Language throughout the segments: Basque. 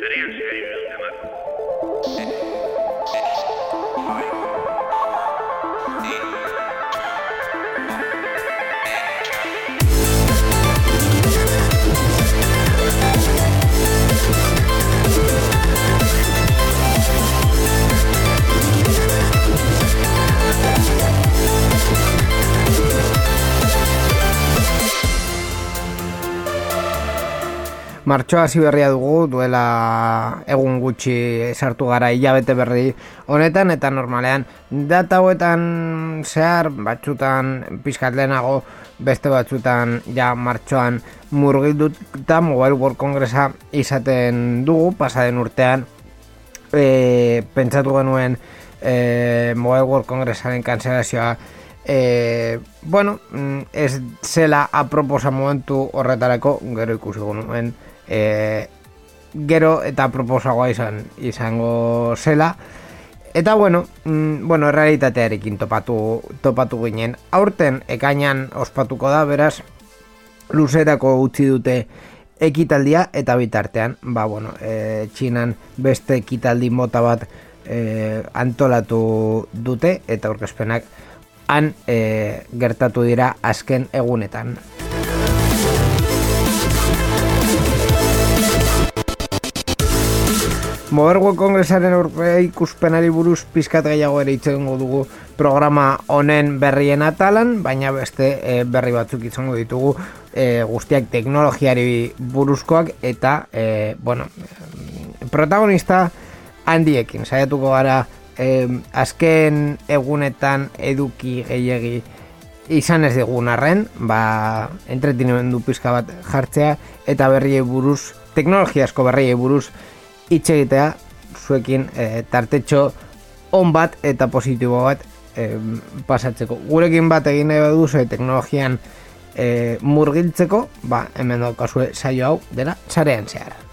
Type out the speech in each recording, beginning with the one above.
Zarean zehari buruz Martxoa hasi berria dugu, duela egun gutxi sartu gara hilabete berri honetan, eta normalean data hauetan zehar, batzutan pixkat lehenago, beste batzutan ja martxoan murgilduta Mobile World Congressa izaten dugu, pasaden urtean. E, pentsatu genuen e, Mobile World Congressaren kanzelazioa e, bueno, mm, ez zela aproposa momentu horretarako, gero ikusi nuen e, gero eta proposagoa izan izango zela eta bueno, mm, bueno realitatearekin topatu, topatu ginen aurten ekainan ospatuko da beraz luzerako utzi dute ekitaldia eta bitartean ba bueno, e, txinan beste ekitaldi mota bat e, antolatu dute eta aurkezpenak han e, gertatu dira azken egunetan. Mobile Kongresaren aurre ikuspenari buruz pizkat gehiago ere itzengo dugu programa honen berrien atalan, baina beste e, berri batzuk izango ditugu e, guztiak teknologiari buruzkoak eta e, bueno, protagonista handiekin, saiatuko gara e, azken egunetan eduki gehiegi izan ez digun arren, ba, entretenimendu pizka bat jartzea eta berriei buruz, teknologiasko berriei buruz hitz egitea zuekin e, tartetxo on bat eta positibo bat e, pasatzeko. Gurekin bat egin nahi baduzu teknologian e, murgiltzeko, ba, hemen daukazue saio hau dela sarean zehar.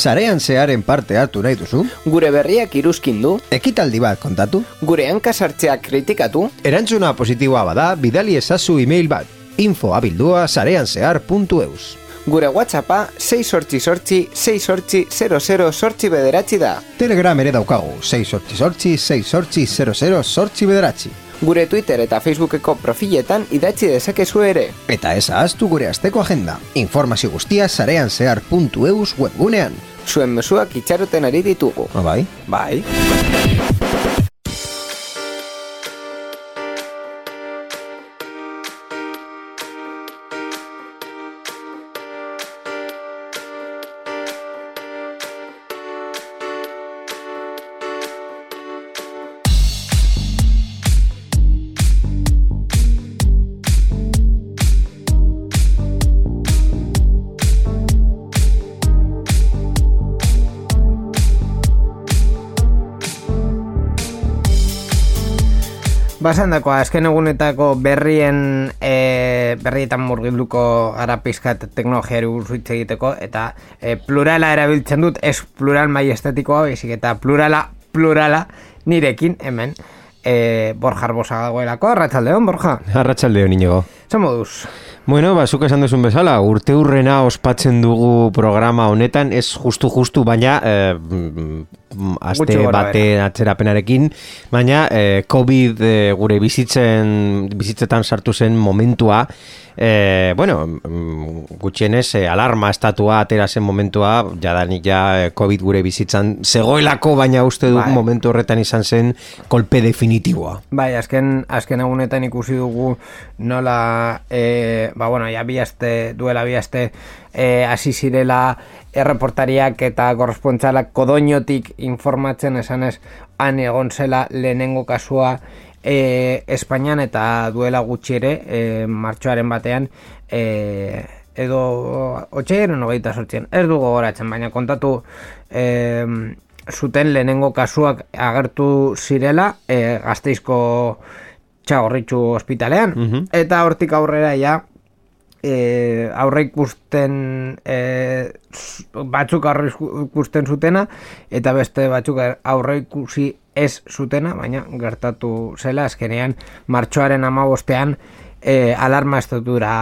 Sarean zearen parte hartu nahi duzu? Gure berriak iruzkin du, Ekitaldi bat kontatu? gure hankasartzea kritikatu, Erantzuna positiboa bada, bidali ezazu email bat. info abildua sareanzehar.eus gure whatsappa 6 sortzi sortzi 6 sortzi 00 sortzi bederatzi da. Telegram ere daukagu, 6 sortzi sortzi, 6 sortzi 00 sortzi bederatzi. Gure Twitter eta Facebookeko profiletan idatzi dezakezu ere. Eta ez ahaztu gure asteko agenda. Informazio guztia sareanzehar.eus webgunean. Zuen mezuak itxaroten ari ditugu. Ah, bai? Bai. Basandako azken egunetako berrien e, berrietan murgilduko gara pizkat teknologiari buruz hitz egiteko eta e, plurala erabiltzen dut ez plural mai estetikoa baizik eta plurala plurala nirekin hemen e, Borja Arbosa dagoelako Arratsaldeon Borja Arratxaldeo inigo. Zer moduz? Bueno, ba, zuk esan duzun bezala, urte hurrena ospatzen dugu programa honetan, ez justu-justu, baina eh, mm, aste Gutxi gora bate atzerapenarekin, baina eh, COVID eh, gure bizitzen, bizitzetan sartu zen momentua, eh, bueno, mm, gutxienez, eh, alarma estatua atera zen momentua, jadanik ja eh, COVID gure bizitzan zegoelako, baina uste dugu Bai. momentu horretan izan zen kolpe definitiboa. Bai, azken, azken egunetan ikusi dugu nola, e, ba, bueno, ja biazte, duela biazte, e, hasi zirela erreportariak eta korrespontzalak kodoinotik informatzen esanez han egon zela lehenengo kasua e, Espainian eta duela gutxi ere, e, martxoaren batean, e, edo otxeiren hogeita sortzen, ez dugu goratzen, baina kontatu e, zuten lehenengo kasuak agertu zirela e, gazteizko txagorritxu ospitalean. Mhm. Eta hortik aurrera ja e, aurre ikusten e, batzuk aurre ikusten zutena eta beste batzuk aurre ikusi ez zutena, baina gertatu zela azkenean martxoaren amabostean e, alarma estatura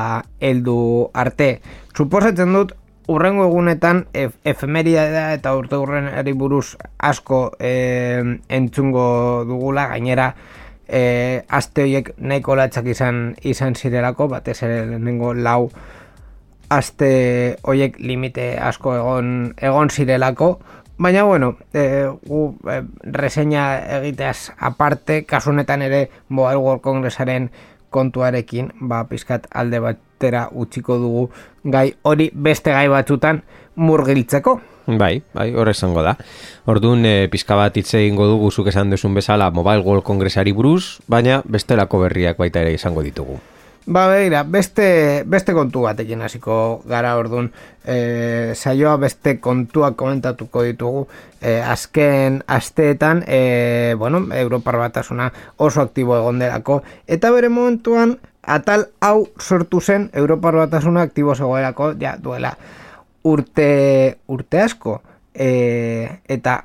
heldu arte. Suposatzen dut urrengo egunetan ef efemeria eta urte buruz asko e, entzungo dugula gainera e, aste horiek nahiko latzak izan izan zirelako, batez ere lehenengo lau aste hoiek limite asko egon egon zirelako, baina bueno, e, gu e, reseña egiteaz aparte, kasu honetan ere Mobile World Congressaren kontuarekin, ba, pizkat alde batera utziko dugu gai hori beste gai batzutan murgiltzeko. Bai, bai, hor esango da. Orduan, e, pizka bat hitz egingo dugu zuk esan duzun bezala Mobile World Congressari buruz, baina bestelako berriak baita ere izango ditugu. Ba, begira, beste, beste kontu batekin hasiko gara orduan. E, saioa beste kontuak komentatuko ditugu. E, azken asteetan, e, bueno, Europar batasuna oso aktibo egon delako. Eta bere momentuan, atal hau sortu zen Europar batasuna aktibo zegoelako, ja, duela urte, urte asko. E, eta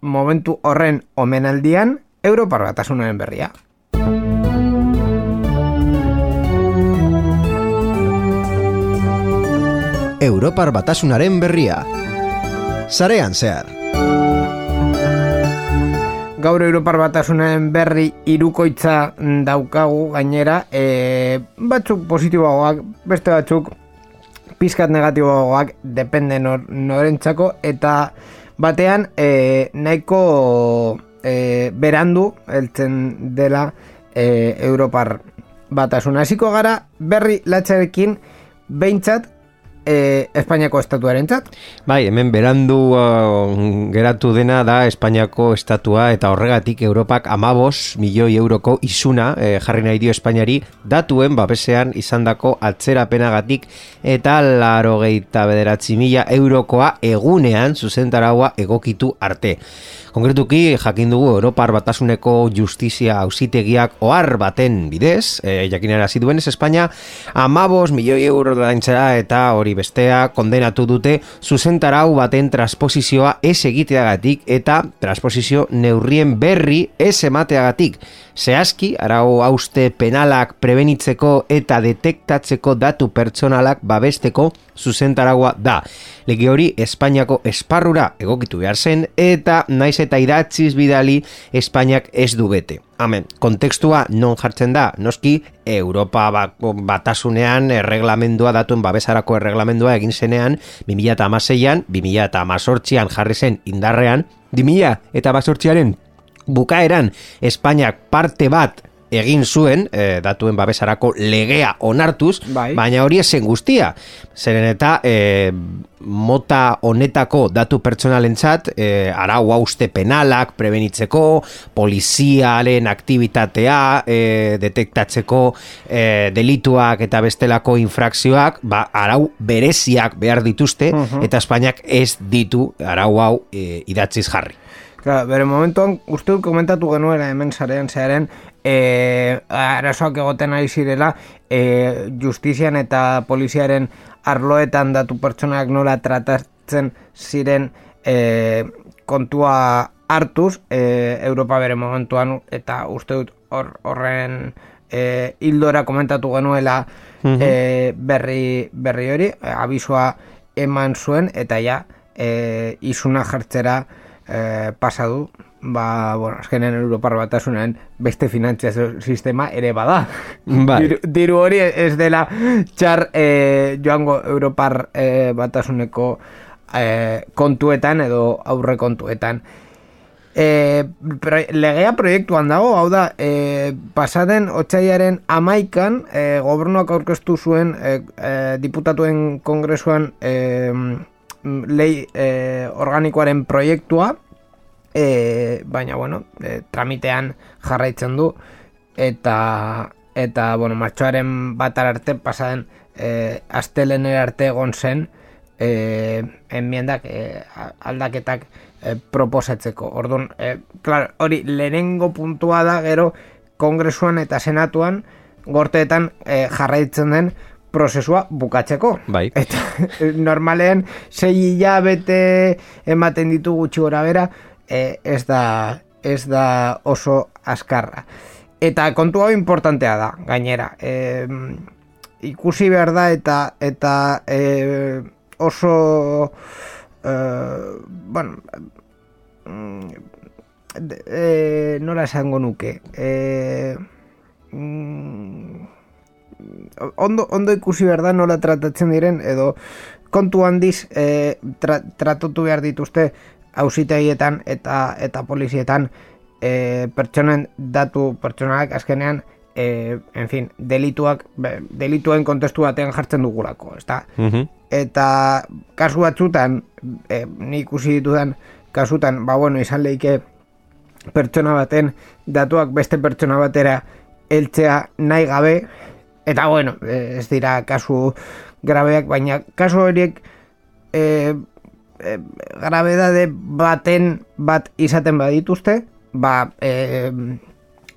momentu horren omenaldian, Europar batasunaren berria. Europar batasunaren berria. Sarean zehar. gaur Europar Batasunaren berri irukoitza daukagu gainera, e, batzuk positiboagoak, beste batzuk pizkat negatiboagoak depende nor, norentzako eta batean e, nahiko e, berandu heltzen dela e, Europar Batasuna. Hasiko gara berri latzarekin behintzat e, Espainiako estatuarentzat. Bai, hemen berandu uh, geratu dena da Espainiako estatua eta horregatik Europak amabos milioi euroko isuna eh, jarri nahi dio Espainiari datuen babesean izandako atzerapenagatik eta laro geita bederatzi mila eurokoa egunean zuzentaraua egokitu arte. Konkretuki, jakin dugu Europar Batasuneko Justizia Auzitegiak ohar baten bidez, e, jakinara duenez Espainia, amabos milioi euro daintzera eta hori bestea kondenatu dute zuzentarau baten transposizioa ez egiteagatik eta transposizio neurrien berri ez emateagatik. Zehazki, arau hauste penalak prebenitzeko eta detektatzeko datu pertsonalak babesteko zuzentaragua da. Lege hori Espainiako esparrura egokitu behar zen eta naiz eta idatziz bidali Espainiak ez du bete. Amen, kontekstua non jartzen da, noski Europa ba- batasunean erreglamendua datuen babesarako erreglamendua egin zenean 2006an, 2018an jarri zen indarrean, 2000 eta basortziaren bukaeran Espainiak parte bat egin zuen e, datuen babesarako legea onartuz, Bai. baina hori esen guztia. Zeren eta e, mota honetako datu pertsonalentzat e, arau hauste penalak prebenitzeko, poliziaren aktivitatea e, detektatzeko e, delituak eta bestelako infrakzioak, ba, arau bereziak behar dituzte, eta Espainiak ez ditu arau hau e, idatziz jarri. Claro, bere momentuan, uste dut komentatu genuela hemen zarean zearen, e, arazoak egoten ari zirela, e, justizian eta poliziaren arloetan datu pertsonak nola tratatzen ziren e, kontua hartuz, e, Europa bere momentuan, eta uste dut hor, horren e, hildora komentatu genuela e, berri, berri hori, abisua eman zuen, eta ja, e, izuna jartzera e, pasa du, ba, bueno, azkenen Europar batasunen beste finantzazio sistema ere bada. Bai. Diru, diru hori ez dela txar e, joango Europar e, batasuneko e, kontuetan edo aurre kontuetan. E, pro, legea proiektuan dago, hau da, e, pasaden otxaiaren amaikan e, gobernuak aurkeztu zuen e, e, diputatuen kongresuan e, lei e, organikoaren proiektua, e, baina, bueno, e, tramitean jarraitzen du, eta, eta bueno, martxoaren batar arte, pasaden e, astelenera arte egon zen, e, enmiendak, e, aldaketak e, proposatzeko. Orduan, e, klar, hori lehenengo puntua da gero kongresuan eta senatuan gorteetan e, jarraitzen den prozesua bukatzeko. Bai. Eta normalean sei hilabete ematen ditu gutxi gora bera, e, ez da ez da oso askarra. Eta kontu hau importantea da, gainera. E, ikusi behar da eta eta e, oso e, bueno mm, e, nola esango nuke e, mm, ondo, ondo ikusi behar da nola tratatzen diren edo kontu handiz e, tra, tratatu behar dituzte ausitegietan eta eta polizietan e, pertsonen datu pertsonalak azkenean e, en fin, delituak delituen kontestu batean jartzen dugulako, ezta? Mhm. eta kasu batzutan e, ni ikusi ditudan kasutan, ba bueno, izan leike pertsona baten datuak beste pertsona batera heltzea nahi gabe eta bueno, e, ez dira kasu grabeak, baina kasu horiek e, e, grabedade baten bat izaten badituzte, ba e,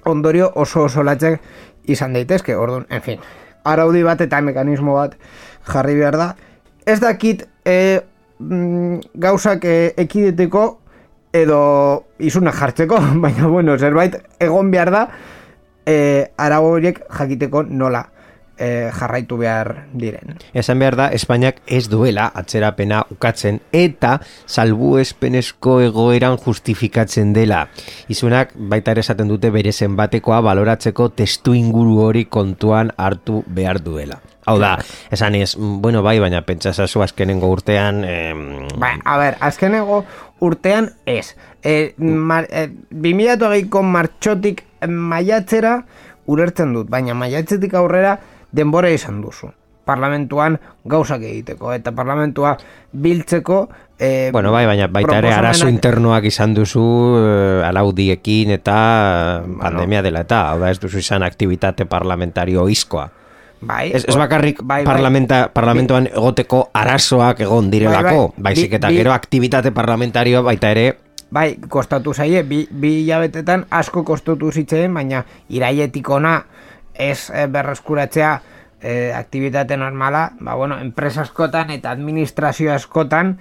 ondorio oso oso latzek izan daitezke, orduan, en fin, araudi bat eta mekanismo bat jarri behar da. Ez dakit e, gauzak e, ekideteko edo izuna jartzeko, baina bueno, zerbait egon behar da e, arago horiek jakiteko nola e, jarraitu behar diren. Esan behar da, Espainiak ez duela atzerapena ukatzen eta salbuespenezko egoeran justifikatzen dela. Izunak baita ere esaten dute bere zenbatekoa baloratzeko testu inguru hori kontuan hartu behar duela. Hau da, esan ez, bueno, bai, baina pentsa zazu azkenengo urtean... Em, Ba, a ber, azkenego urtean ez. E, mar, e, 2008ko martxotik maiatzera urertzen dut, baina maiatzetik aurrera denbora izan duzu. Parlamentuan gauzak egiteko, eta parlamentua biltzeko... E, Bueno, bai, baina baita ere arazo internoak izan duzu eh, alaudiekin eta pandemia dela eta, hau da ez duzu izan aktivitate parlamentario izkoa. Bai, Ez, ez bakarrik bai, bai. parlamenta, parlamentoan egoteko arazoak egon direlako, Bai, bai. baizik eta gero aktivitate parlamentario baita ere Bai, kostatu zaie, bi, bi hilabetetan asko kostatu zitzeen, baina iraietik ona ez eh, berreskuratzea eh, aktivitate normala, ba, bueno, enpresa askotan eta administrazio askotan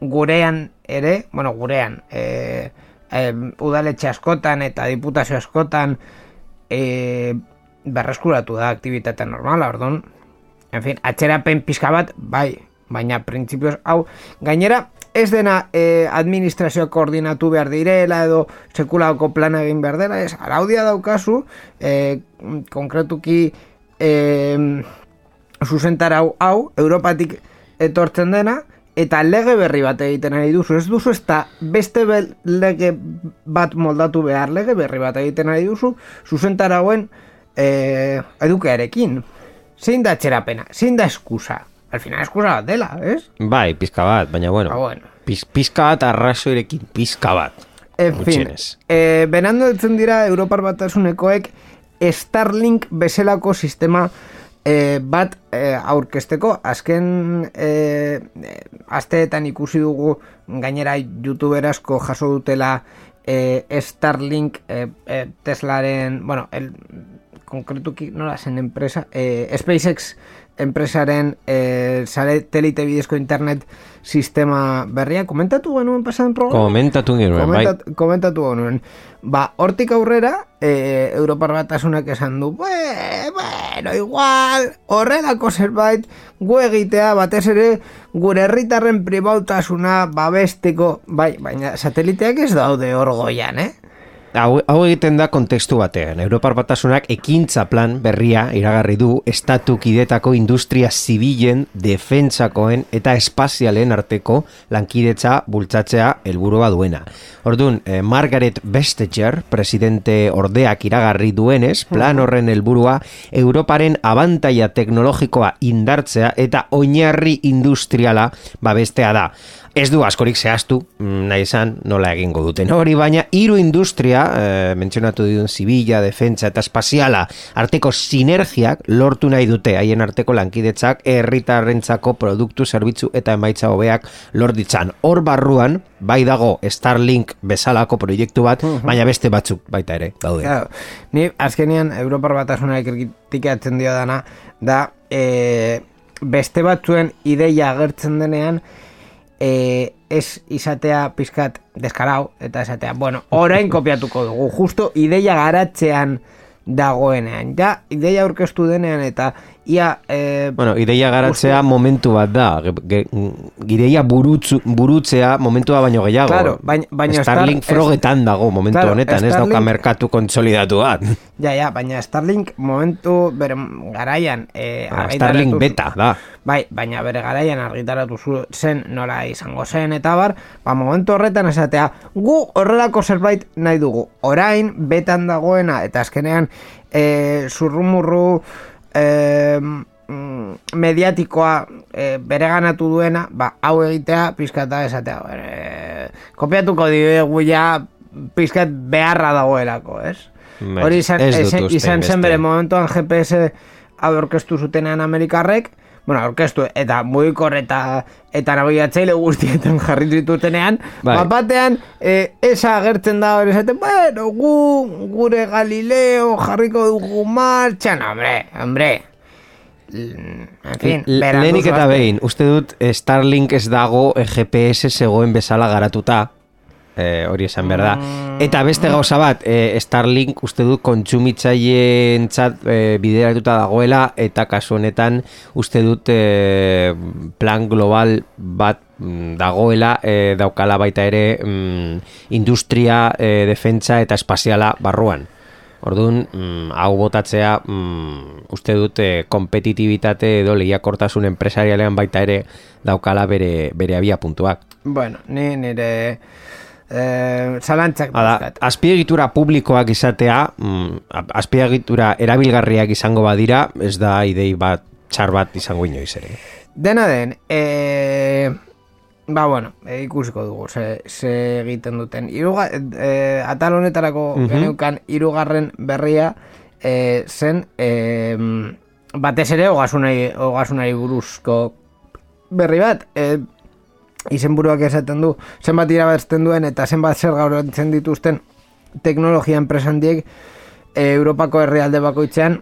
gurean ere, bueno, gurean, eh, eh, udaletxe askotan eta diputazio askotan eh, berreskuratu da aktivitate normala, orduan, en fin, atxerapen pixka bat, bai, baina printzipioz, hau, gainera, ez dena eh, administrazioa koordinatu behar direla edo sekulako plana egin behar dela, ez, araudia daukazu, eh, konkretuki eh, zuzentarau hau, Europatik etortzen dena, eta lege berri bat egiten nahi duzu, ez duzu ez da beste lege bat moldatu behar lege berri bat egiten nahi duzu, zuzentarauen eh, edukearekin. Zein da txerapena, zein da eskusa? Al final eskusa bat dela, ez? bai, pizka bat, baina bueno, Ah, bueno. piz, pizka bat arrazoirekin, pizka bat. En fin, Gutxienez. eh, benando ditzen dira Europar batasunekoek Starlink bezalako sistema eh, bat eh, aurkesteko azken eh, asteetan ikusi dugu gainera youtuber asko jaso dutela eh, Starlink eh, eh, Teslaren, bueno, el, konkretuki nola zen enpresa, eh, SpaceX enpresaren eh, satelite bidezko internet sistema berria, komentatu genuen pasan programa? Komentatu genuen, bai. Komentat, komentatu genuen. Ba, hortik aurrera, e, Europar batasunak esan du, "Bue, bueno, igual, horrelako zerbait, gu egitea, batez ere, gure herritarren pribautasuna babesteko, bai, baina sateliteak ez daude hor goian, eh? Hau, hau egiten da kontekstu batean. Europar batasunak ekintza plan berria iragarri du estatu kidetako industria zibilen, defentsakoen eta espazialen arteko lankidetza bultzatzea helburua duena. Ordun, eh, Margaret Vestager, presidente ordeak iragarri duenez, plan horren helburua Europaren abantaia teknologikoa indartzea eta oinarri industriala babestea da. Ez du askorik zehaztu, mm, nahi esan nola egingo duten hori, baina hiru industria, e, mentzionatu duen zibila, defentsa eta espaziala, arteko sinergiak lortu nahi dute, haien arteko lankidetzak herritarrentzako produktu, zerbitzu eta emaitza hobeak lorditzan. Hor barruan, bai dago Starlink bezalako proiektu bat, baina beste batzuk baita ere, daude. Claro, ni azkenean Europar batasunak kritikatzen dio dana, da e, beste batzuen ideia agertzen denean e, ez izatea pizkat deskarau eta esatea, bueno, orain kopiatuko dugu, justo ideia garatzean dagoenean, ja, ideia aurkeztu denean eta ia e, Bueno, ideia garatzea momentu bat da. Ideia burutzu, burutzea momentua baino gehiago. Claro, baina- baina Starlink Star- frogetan dago momentu Claro, honetan, ez dauka Starlink- merkatu kontsolidatu bat. Ja, ja, baina Starlink momentu bere garaian e, Ah, Starlink beta, da. Bai, baina bere garaian argitaratu zen nola izango zen eta bar, ba momentu horretan esatea, gu horrelako zerbait nahi dugu. Orain betan dagoena eta azkenean e, zurrumurru e, mediatikoa e, bereganatu duena, ba hau egitea pizkata esatea, e, kopiatuko diegu ja pizkat beharra dagoelako, ez? Bai, Hori izan, izan, izan zen bere momentuan GPS aurkeztu zutenean Amerikarrek, bueno, aurkeztu eta mugikor eta eta nabigatzaile guztietan jarri zitutenean, Bai. bat batean e, esa agertzen da hori esaten, bueno, gu, gure Galileo jarriko dugu martxan, hombre, hombre. Mm, En fin, Lehenik eta behin, uste dut Starlink ez dago GPS zegoen bezala garatuta, eh, hori esan behar da. Mm. Eta beste gauza bat, eh, Starlink uste dut kontsumitzaien txat eh, bideratuta dagoela, eta kasu honetan uste dut eh, plan global bat mm, dagoela, eh, daukala baita ere mm, industria, eh, defentsa eta espaziala barruan. Orduan, mm, hau botatzea, mm, uste dut, eh, kompetitibitate edo lehiakortasun enpresarialean baita ere daukala bere, bere abia puntuak. Bueno, ni nire eh, zalantzak Hala, dauzkat. azpiegitura publikoak izatea, mm, azpiegitura erabilgarriak izango badira, ez da idei bat txar bat izango inoiz ere. Dena den, e, ba bueno, e, ikusiko dugu, ze, ze egiten duten. Iruga, e, atal honetarako geneukan irugarren berria e, zen e, batez ere ogasunari, ogasunari buruzko berri bat. E, izenburuak esaten du, zenbat irabazten duen eta zenbat zer gauratzen dituzten teknologia enpresandiek e, Europako herrialde bakoitzean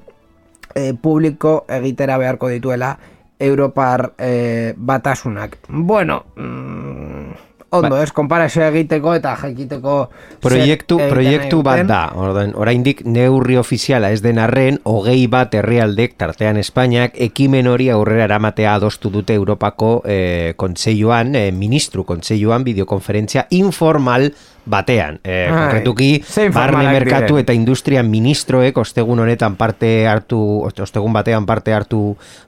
e, publiko egitera beharko dituela Europar e, batasunak. Bueno, mm, ondo, ez, konparazioa egiteko eta jakiteko Proiektu, proiektu bat da, orain, oraindik neurri ofiziala ez den arren, hogei bat herrialdek tartean Espainiak ekimen hori aurrera eramatea adostu dute Europako eh, kontseiluan, eh, ministru kontseiluan, bideokonferentzia informal batean. Ai, konkretuki, barne merkatu eta industria ministroek ostegun honetan parte hartu, ostegun batean parte hartu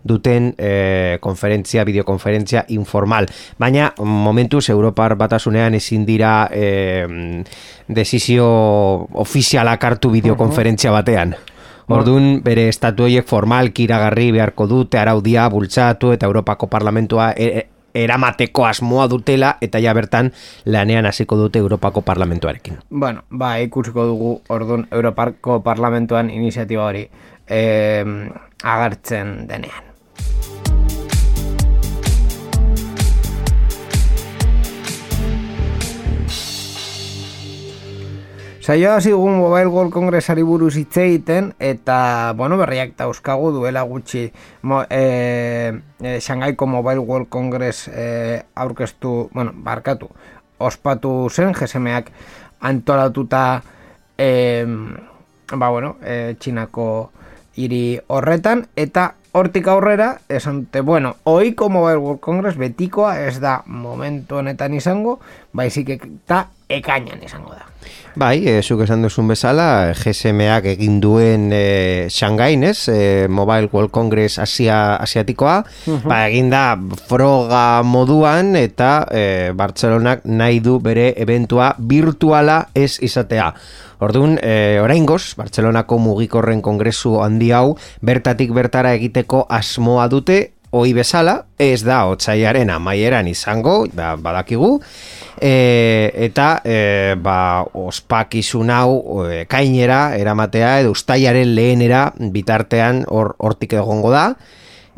duten eh, konferentzia, bideokonferentzia informal. Baina, momentuz, Europar batasunean ezin dira eh, desizio ofizialak hartu bideokonferentzia batean. Orduan, bere estatu horiek formalki iragarri beharko dute, araudia, bultzatu eta Europako Parlamentua e- e- eramateko asmoa dutela eta ja bertan lanean hasiko dute Europako Parlamentuarekin. Bueno, ba, ikusiko dugu orduan Europarko parlamentuan iniziatiba hori eh, agertzen denean. Saioa dugun Mobile World Congressari buruz hitz egiten eta, bueno, berriak dauzkagu duela gutxi mo, e, e, Shangaiko Mobile World Congress e, aurkeztu, bueno, barkatu, ospatu zen, GSMak antolatuta e, ba, bueno, e, Txinako hiri horretan eta hortik aurrera esan dute, bueno, oiko Mobile World Congress betikoa ez da momentu honetan izango, baizik eta ekainan izango da. Bai, e, zuk esan duzun bezala, GSMak egin duen e, Shanghai, ez? E, Mobile World Congress Asia, asiatikoa, ba, egin da froga moduan eta e, Bartzelonak nahi du bere eventua virtuala ez izatea. Orduan, e, oraingoz, Bartzelonako mugikorren kongresu handi hau, bertatik bertara egiteko asmoa dute, hoi bezala, ez da otsaiaren amaieran izango, ba, badakigu, e, eta e, ba, ospakizun hau e, kainera eramatea edo ustaiaren lehenera bitartean hor hortik egongo da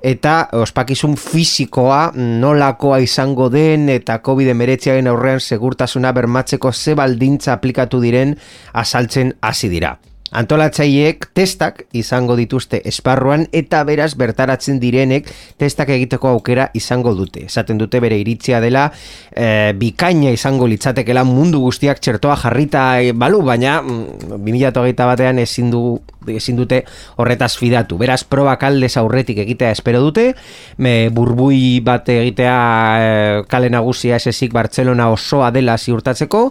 eta ospakizun fisikoa nolakoa izango den eta COVID-19 aurrean segurtasuna bermatzeko ze baldintza aplikatu diren azaltzen hasi dira. Antolatzaileek testak izango dituzte esparruan eta beraz bertaratzen direnek testak egiteko aukera izango dute. Esaten dute bere iritzia dela e, bikaina izango litzatekela mundu guztiak txertoa jarrita e, balu, baina mm, 2008 batean ezin, du, ezin dute horretaz fidatu. Beraz, probak aldez aurretik egitea espero dute, me burbui bat egitea e, kale nagusia esesik Bartzelona osoa dela ziurtatzeko,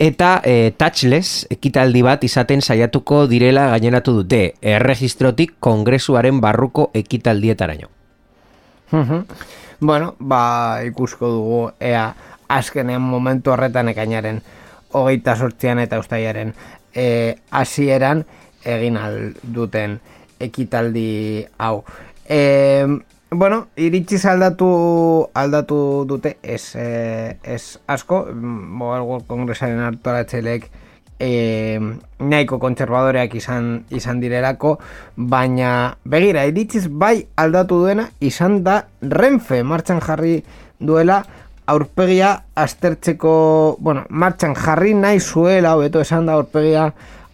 eta e, touchless ekitaldi bat izaten saiatuko direla gaineratu dute erregistrotik kongresuaren barruko ekitaldietaraino. Bueno, ba, ikusko dugu ea azkenean momentu horretan ekainaren hogeita sortzian eta ustaiaren e, hasieran egin al duten ekitaldi hau. E, bueno, iritsi aldatu aldatu dute ez, e, ez asko, Mobile World Congressaren hartoratzelek e, nahiko kontserbadoreak izan izan direlako, baina begira, iritziz bai aldatu duena izan da Renfe martxan jarri duela aurpegia aztertzeko, bueno, martxan jarri nahi zuela, hobeto esan da aurpegia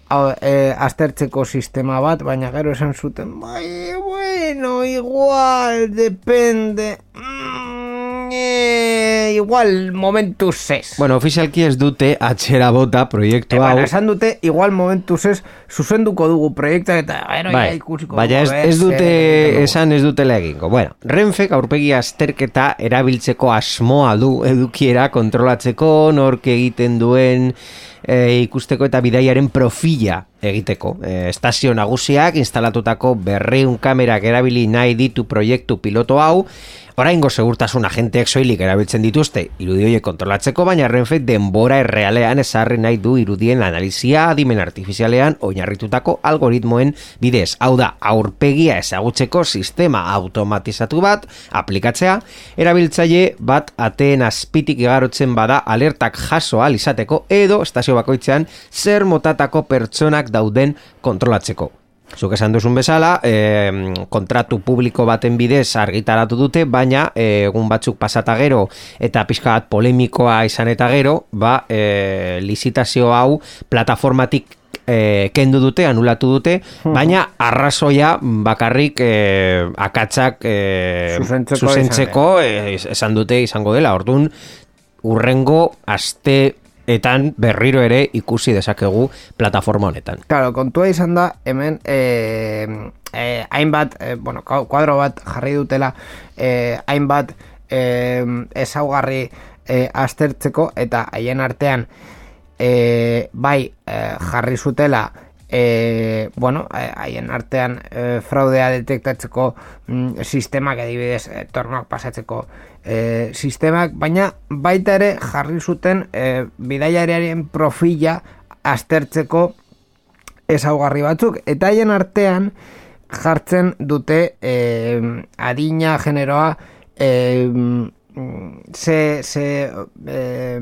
hau, e, aztertzeko sistema bat, baina gero esan zuten, bai, bueno, igual, depende, mm, e, igual, momentu zez. Bueno, ofizialki ez dute atxera bota proiektu E, hau. baina esan dute, igual momentu zez, zuzenduko dugu proiektak eta, gero Bai, ikusiko. baina ez, ez dute esan ez dutela egingo. Bueno, Renfek aurpegi azterketa erabiltzeko asmoa du edukiera kontrolatzeko, nork egiten duen e, ikusteko eta bidaiaren profila egiteko. E, estazio nagusiak instalatutako berreun kamerak erabili nahi ditu proiektu piloto hau, Oraingo segurtasun agenteek soilik erabiltzen dituzte irudi horiek kontrolatzeko, baina Renfe denbora errealean ezarri nahi du irudien analizia adimen artifizialean oinarritutako algoritmoen bidez. Hau da, aurpegia ezagutzeko sistema automatizatu bat aplikatzea, erabiltzaile bat ateen azpitik igarotzen bada alertak jaso ahal izateko edo estazio bakoitzean zer motatako pertsonak dauden kontrolatzeko. Zuk esan duzun bezala, e, kontratu publiko baten bidez argitaratu dute, baina eh, egun batzuk pasata gero eta pixka bat polemikoa izan eta gero, ba, e, lizitazio hau plataformatik e, kendu dute, anulatu dute, baina arrazoia bakarrik e, akatzak e, Zuzentzeko zuzentzeko e, esan dute izango dela, orduan urrengo aste etan berriro ere ikusi dezakegu plataforma honetan. Claro, kontua izan da, hemen, eh, eh, hainbat, eh, bueno, kuadro bat jarri dutela, eh, hainbat eh, ezaugarri eh, aztertzeko, eta haien artean, eh, bai, eh, jarri zutela, eh, bueno, eh, haien artean eh, fraudea detektatzeko mm, sistemak adibidez eh, tornoak pasatzeko eh, sistemak, baina baita ere jarri zuten eh, bidaiariaren profila aztertzeko ezaugarri batzuk. Eta haien artean jartzen dute eh, adina generoa eh, ze, ze eh,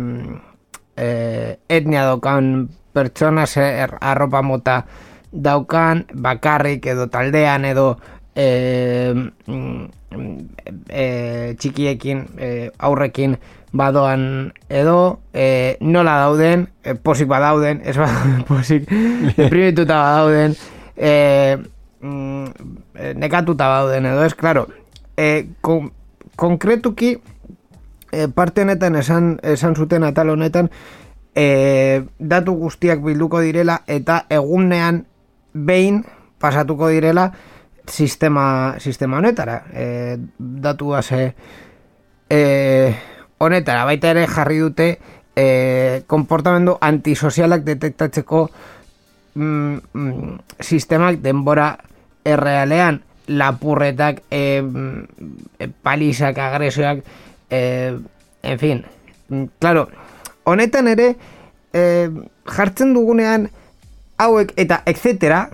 eh, etnia daukan pertsona ze er- arropa mota daukan bakarrik edo taldean edo eh, eh, txikiekin eh, aurrekin badoan edo eh, nola dauden eh, posik badauden ez ba, posik deprimituta badauden eh, mm, nekatuta badauden edo ez, claro eh, kon, konkretuki e, parte honetan esan, esan zuten atal honetan e, datu guztiak bilduko direla eta egunean behin pasatuko direla sistema, sistema honetara. E, datu ze e, honetara. Baita ere jarri dute e, konportamendu antisozialak detektatzeko mm, mm, sistemak denbora errealean. Lapurretak e, mm, palizak, agresioak e, en fin. Claro, honetan ere e, jartzen dugunean hauek eta etcétera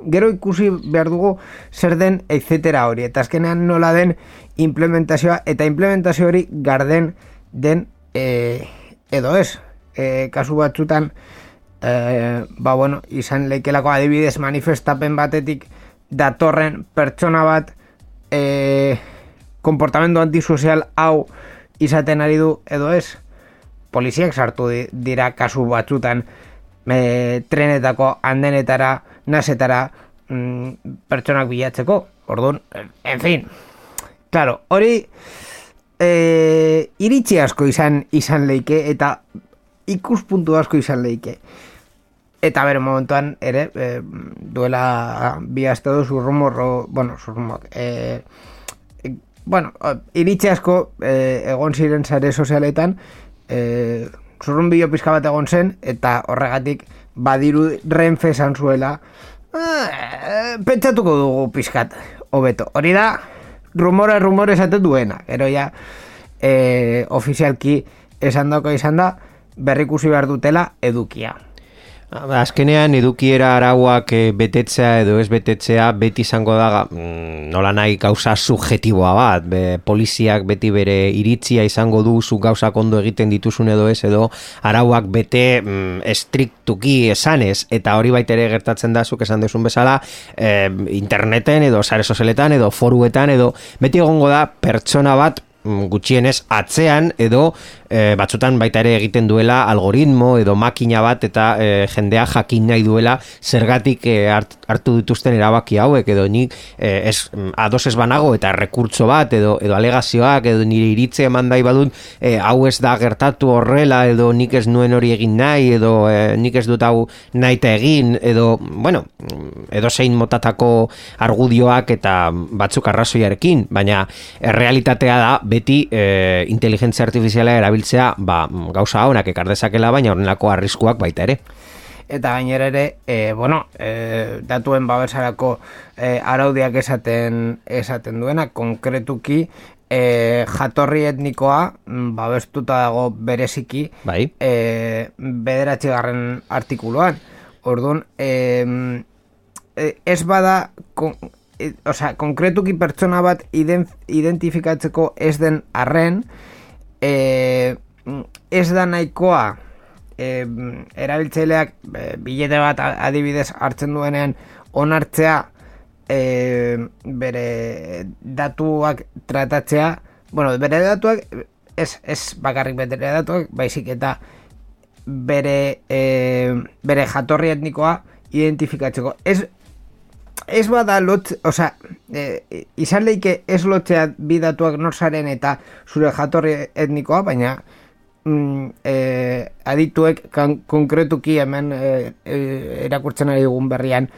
gero ikusi behar dugu zer den etcétera hori. Eta azkenean nola den implementazioa eta implementazio hori garden den e, edo ez. E, kasu batzutan e, ba bueno, izan leikelako adibidez manifestapen batetik datorren pertsona bat e, konportamendu antisozial hau izaten ari du edo ez. Poliziak sartu di- dira kasu batzutan e, trenetako andenetara nasetara mm, pertsonak bilatzeko. Orduan, en fin, claro, hori e, iritzi asko izan izan leike eta ikuspuntu asko izan leike. Eta bere momentuan ere, e, duela bi aste du zurrumorro, bueno, zurrumok, e, e, bueno, iritzi asko e, egon ziren zare sozialetan, e, zurrun bio pizka bat egon zen, eta horregatik badiru renfe esan zuela, e, pentsatuko dugu pizkat, hobeto. Hori da, rumora rumore esaten duena, gero ja, e, ofizialki esan dako izan da, berrikusi behar dutela edukia. Azkenean edukiera arauak eh, betetzea edo ez betetzea beti izango da mm, nola nahi gauza subjetiboa bat. Be, poliziak beti bere iritzia izango du zu gauza ondo egiten dituzun edo ez edo arauak bete mm, estriktuki esanez eta hori baita ere gertatzen da zuk esan duzun bezala eh, interneten edo sare sozialetan edo foruetan edo beti egongo da pertsona bat mm, gutxienez atzean edo e, batzutan baita ere egiten duela algoritmo edo makina bat eta e, jendea jakin nahi duela zergatik e, hartu dituzten erabaki hauek edo nik e, ez, ados ez banago eta rekurtso bat edo edo alegazioak edo nire iritze eman dai badut e, hau ez da gertatu horrela edo nik ez nuen hori egin nahi edo e, nik ez dut hau nahi egin edo bueno edo zein motatako argudioak eta batzuk arrazoiarekin baina errealitatea da beti e, inteligentzia artifiziala erabiltzea ba, gauza honak ekar dezakela baina horrenako arriskuak baita ere eta gainera ere e, bueno, e, datuen babesarako e, araudiak esaten esaten duena konkretuki e, jatorri etnikoa mm, babestuta dago bereziki bai. e, bederatxigarren artikuluan orduan e, ez bada kon, e, osea, konkretuki pertsona bat identifikatzeko ez den arren e, ez da nahikoa e, erabiltzaileak e, bilete bat adibidez hartzen duenean onartzea e, bere datuak tratatzea bueno, bere datuak ez, ez bakarrik bere datuak baizik eta bere e, bere jatorri etnikoa identifikatzeko. Ez ez bada lot, oza, e, izan leike ez lotzea bidatuak norsaren eta zure jatorri etnikoa, baina mm, e, adituek kan, konkretuki hemen e, e, erakurtzen ari dugun berrian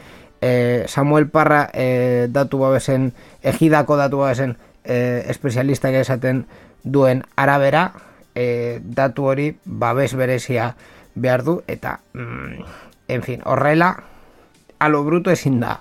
e, Samuel Parra e, datu babesen, egidako datu babesen e, espezialistak esaten duen arabera e, datu hori babes berezia behar du eta mm, en fin, horrela alo bruto ezin da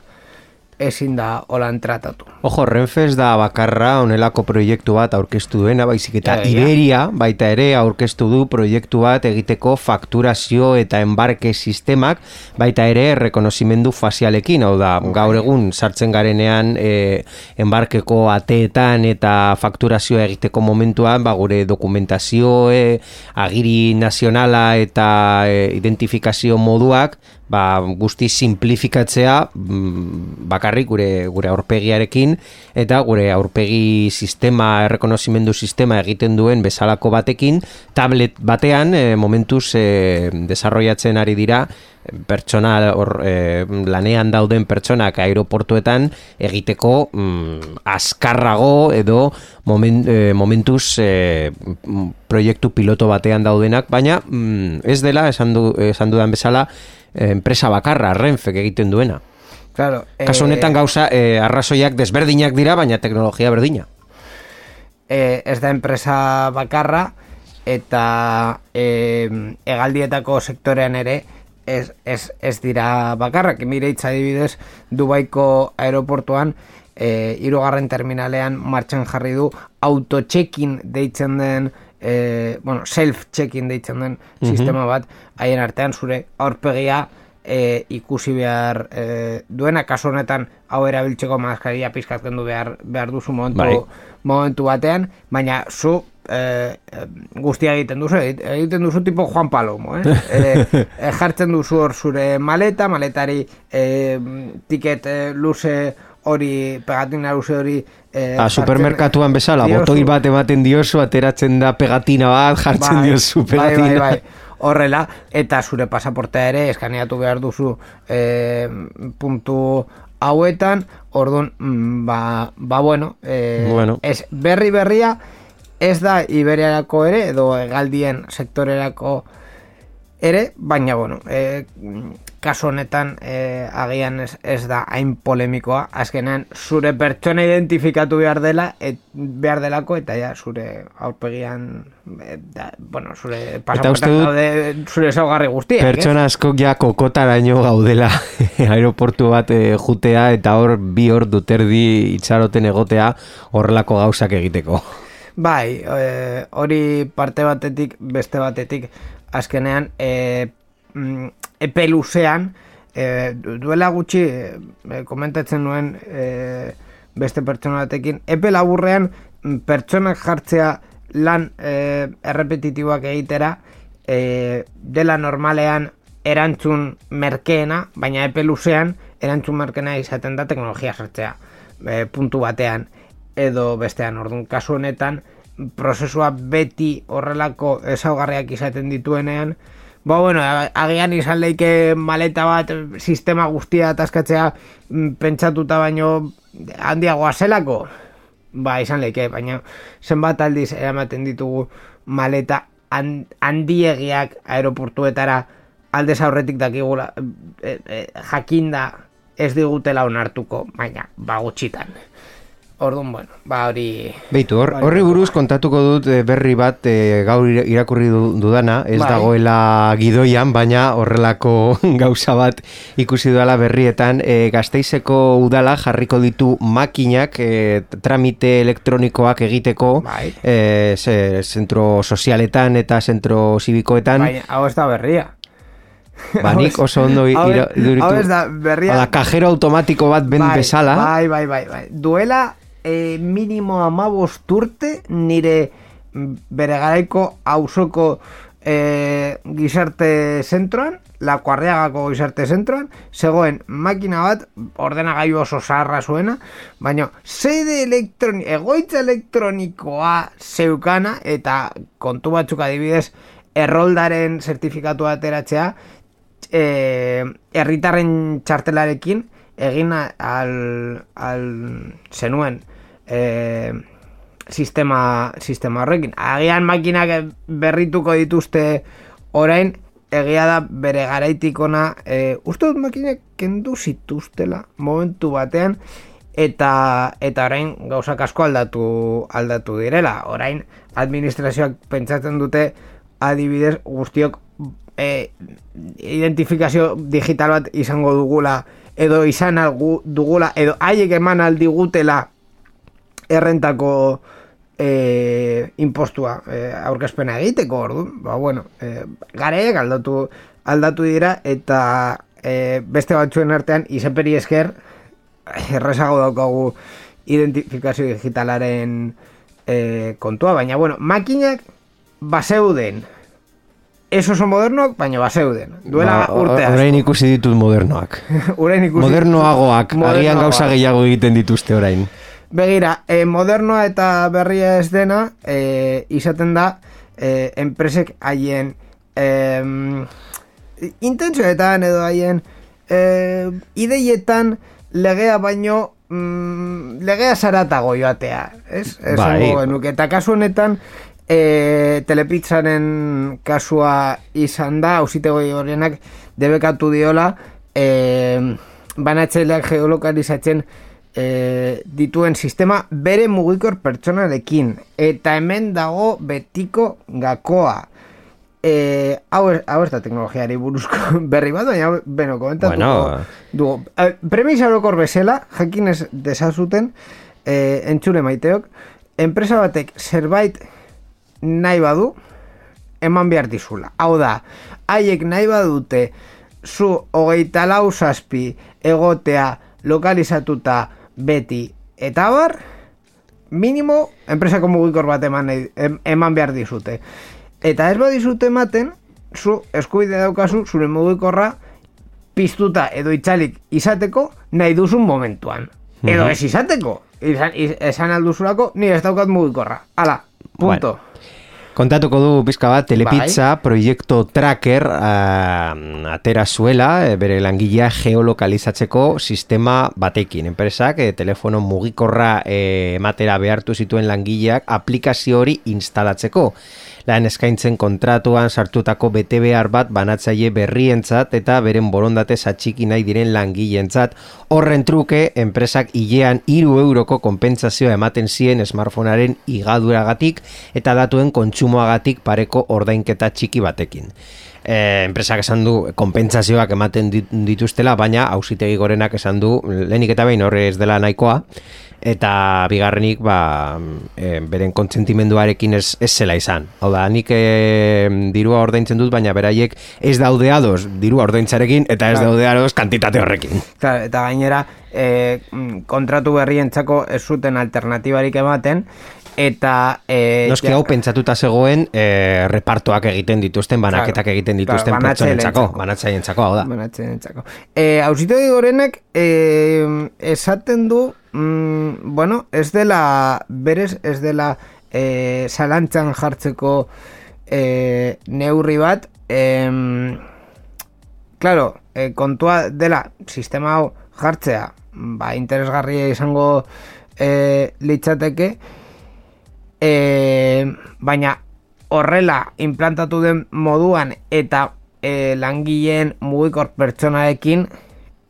ezin da holan tratatu. Ojo, Renfes da bakarra onelako proiektu bat aurkeztu duena, baizik eta ja, Iberia baita ere aurkeztu du proiektu bat egiteko fakturazio eta enbarke sistemak, baita ere rekonozimendu fazialekin, hau da, gaur egun sartzen garenean e, enbarkeko ateetan eta fakturazioa egiteko momentuan, ba, gure dokumentazio, e, agiri nazionala eta e, identifikazio moduak, ba, guzti simplifikatzea mm, bakarrik gure gure aurpegiarekin eta gure aurpegi sistema errekonozimendu sistema egiten duen bezalako batekin tablet batean e, momentuz e, desarrollatzen ari dira pertsona or, e, lanean dauden pertsonak aeroportuetan egiteko mm, askarrago edo moment, e, momentuz e, proiektu piloto batean daudenak baina mm, ez dela esan, du, esan dudan bezala enpresa bakarra, Renfe egiten duena. Claro, Kaso honetan eh, gauza, eh, arrazoiak desberdinak dira, baina teknologia berdina. Eh, ez da enpresa bakarra, eta eh, egaldietako sektorean ere, ez, ez, ez dira bakarra, mire adibidez, Dubaiko aeroportuan, eh, irugarren terminalean martxan jarri du, autotxekin deitzen den, e, bueno, self-checking deitzen den mm sistema bat, haien artean zure aurpegia e, ikusi behar e, duena, kasu honetan hau erabiltzeko maskaria pizkatzen du behar, behar duzu momentu, bai. momentu batean, baina zu e, guztia egiten duzu, egiten duzu tipo Juan Palomo, eh? e, e, jartzen duzu hor zure maleta, maletari e, tiket e, luze hori pegatina luze hori eh, A supermerkatuan bezala, botoi bat ematen diozu, ateratzen da pegatina bat, jartzen bai, diozu pegatina. Bai, bai, bai. horrela, eta zure pasaportea ere eskaneatu behar duzu e, puntu hauetan, orduan, mm, ba, ba bueno, e, Bueno. ez berri berria, ez da Iberiarako ere, edo egaldien sektorerako ere, baina, bueno, e, kasu honetan e, agian ez, ez da hain polemikoa, azkenean zure pertsona identifikatu behar dela, et, behar delako, eta ja, zure aurpegian, e, da, bueno, zure dut- daude zure zaugarri guztiak? Pertsona askok ja kokotaraino gaudela aeroportu bat eh, jutea eta hor bi hor duterdi itxaroten egotea horrelako gauzak egiteko. Bai, e, hori parte batetik, beste batetik, azkenean, e, mm, epe luzean, e, du- duela gutxi, e, komentatzen nuen e, beste pertsona batekin, epe laburrean mm, pertsonak jartzea lan e, errepetitiboak egitera, e, dela normalean erantzun merkeena, baina epe luzean erantzun merkeena izaten da teknologia sartzea e, puntu batean edo bestean. Orduan kasu honetan prozesua beti horrelako ezaugarriak izaten dituenean Ba, bueno, agian izan leike maleta bat sistema guztia ataskatzea mm, pentsatuta baino handiagoa zelako. Ba, izan leike, baina zenbat aldiz eramaten ditugu maleta han- handiegiak aeroportuetara aldez aurretik dakigula e, e, jakinda ez digutela onartuko, baina ba gutxitan. Orduan, bueno, ba hori... Beitu, hor, horri buruz kontatuko dut eh, berri bat eh, gaur ira- irakurri du- dudana, ez Bai. dagoela gidoian, baina horrelako gauza bat ikusi dudala berrietan, eh, gazteizeko udala jarriko ditu makinak eh, tramite elektronikoak egiteko Bai. eh, ze, zentro sozialetan eta zentro zibikoetan, Baina, hau ez da berria. ba, nik oso ondo iduritu. Hau ez da berria. Hala, kajero automatiko bat ben bai, bezala. Bai, bai, bai, bai. Duela eh, minimo amabost urte nire mm, bere garaiko hausoko eh, gizarte zentroan, la kuarriagako gizarte zentroan, zegoen makina bat, ordenagailu oso zaharra zuena, baina sede elektroni, egoitza elektronikoa zeukana, eta kontu batzuk adibidez, erroldaren zertifikatua ateratzea, eh, herritarren txartelarekin egin al, al zenuen eh, sistema, sistema horrekin. Agian makinak berrituko dituzte orain, egia da bere garaitikona, eh, uste dut makinak kendu zituztela momentu batean, eta eta orain gauzak asko aldatu aldatu direla. Orain administrazioak pentsatzen dute adibidez guztiok e, identifikazio digital bat izango dugula edo izan algu, dugula edo haiek eman aldigutela errentako e, impostua e, aurkezpena egiteko ordu ba bueno e, gareek aldatu aldatu dira eta e, beste batzuen artean izeperi esker errezago daukagu identifikazio digitalaren e, kontua, baina bueno, makinak baseuden ez oso modernoak, baina baseuden. Duela Ba, urte o- Orain ikusi ditut modernoak. Orain ikusi. Modernoagoak, agian Modernoagoak. gauza gehiago egiten dituzte orain. Begira, e, modernoa eta berria ez dena, e, izaten da, e, enpresek haien e, intentsioetan edo haien e, ideietan legea baino mm, legea zaratago joatea, ez? Bai. Esango genuke. Eta kasu honetan, e, telepizzaren kasua izan da, ausitego horrenak debekatu diola, e, banatzaileak geolokalizatzen e, dituen sistema bere mugikor pertsonarekin. Eta hemen dago betiko gakoa. E, hau, ez- hau ez da teknologiari buruzko berri bat, baina beno, komentatuko Bueno. dugu. E, premisa orokor bezala, jakin ez desazuten, e, entzule maiteok, enpresa batek zerbait nahi badu, eman behar dizula. Hau da, haiek nahi badute zu hogeita lau zazpi egotea lokalizatuta beti eta bar, minimo enpresako mugikor bat eman, eman behar dizute. Eta ez badizute ematen, zu eskubide daukazu zure mugikorra piztuta edo itzalik izateko nahi duzun momentuan. Edo ez izateko. Izan, iz- esan alduzulako, ni ez daukat mugikorra. Hala, punto. Kontatuko du pizka bat, Telepizza proiektu tracker uh, atera zuela, eh, bere langilea geolokalizatzeko sistema batekin. Enpresak, eh, telefono mugikorra eh, ematera behartu zituen langileak aplikazio hori instalatzeko lan eskaintzen kontratuan sartutako bete behar bat banatzaile berrientzat eta beren borondate atxiki nahi diren langileentzat horren truke enpresak hilean hiru euroko konpentsazioa ematen zien smartphonearen igaduragatik eta datuen kontsumoagatik pareko ordainketa txiki batekin. E, enpresak esan du konpentsazioak ematen dit- dituztela, baina hausitegi gorenak esan du lehenik eta behin horre ez dela nahikoa, eta bigarrenik ba, e, beren kontsentimenduarekin ez, ez zela izan. Hau da, nik e, dirua ordaintzen dut, baina beraiek ez daude ados dirua ordaintzarekin eta ez Claro. daude ados kantitate horrekin. Claro, eta gainera e, kontratu berrientzako ez zuten alternatibarik ematen eta e, Noski hau pentsatuta zegoen e, repartoak egiten dituzten, banaketak Claro. egiten Claro, dituzten banatzaileentzako. pertsonentzako, banatzaileentzako, hau da. Banatzenentzako. E, Ausitegi gorenak e, esaten du mm, bueno, ez dela berez ez dela e, zalantzan jartzeko e, neurri bat em, Claro, e, kontua dela sistema hau jartzea ba, interesgarria izango e, litzateke e, baina horrela implantatu den moduan eta e, langileen mugikor pertsonaekin